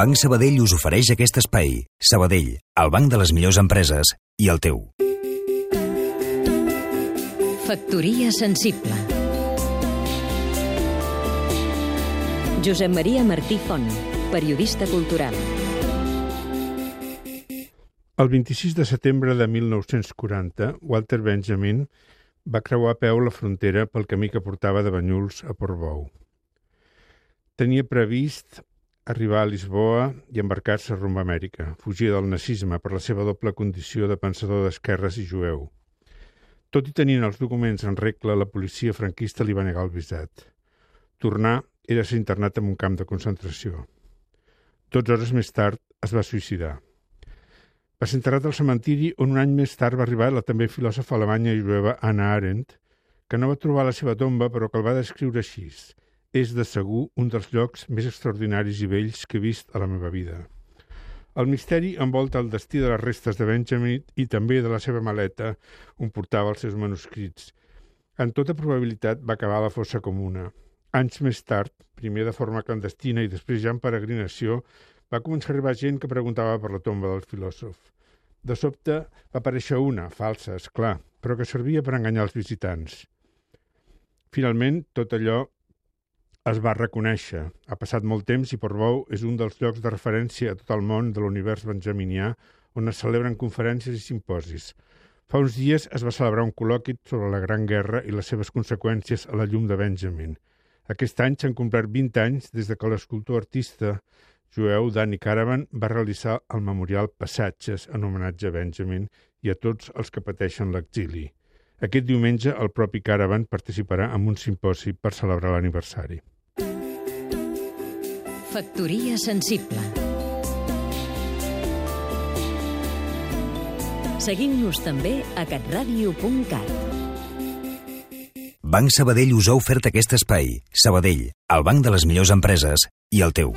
Banc Sabadell us ofereix aquest espai. Sabadell, el banc de les millors empreses i el teu. Factoria sensible Josep Maria Martí Font, periodista cultural. El 26 de setembre de 1940, Walter Benjamin va creuar a peu la frontera pel camí que portava de Banyuls a Portbou. Tenia previst arribar a Lisboa i embarcar-se rumb a Amèrica, fugir del nazisme per la seva doble condició de pensador d'esquerres i jueu. Tot i tenint els documents en regla, la policia franquista li va negar el visat. Tornar era ser internat en un camp de concentració. Dotze hores més tard es va suïcidar. Va ser enterrat al cementiri on un any més tard va arribar la també filòsofa alemanya i jueva Anna Arendt, que no va trobar la seva tomba però que el va descriure així. És de segur un dels llocs més extraordinaris i vells que he vist a la meva vida. El misteri envolta el destí de les restes de Benjamin i també de la seva maleta on portava els seus manuscrits. En tota probabilitat va acabar a la fossa comuna. Anys més tard, primer de forma clandestina i després ja en peregrinació, va començar a arribar gent que preguntava per la tomba del filòsof. De sobte va aparèixer una, falsa, és clar, però que servia per enganyar els visitants. Finalment, tot allò es va reconèixer. Ha passat molt temps i Portbou és un dels llocs de referència a tot el món de l'univers benjaminià on es celebren conferències i simposis. Fa uns dies es va celebrar un col·loqui sobre la Gran Guerra i les seves conseqüències a la llum de Benjamin. Aquest any s'han complert 20 anys des de que l'escultor artista jueu Danny Caravan va realitzar el memorial Passatges en homenatge a Benjamin i a tots els que pateixen l'exili. Aquest diumenge el propi Caravan participarà en un simposi per celebrar l'aniversari. Factoria sensible Seguim-nos també a catradio.cat Banc Sabadell us ha ofert aquest espai. Sabadell, el banc de les millors empreses i el teu.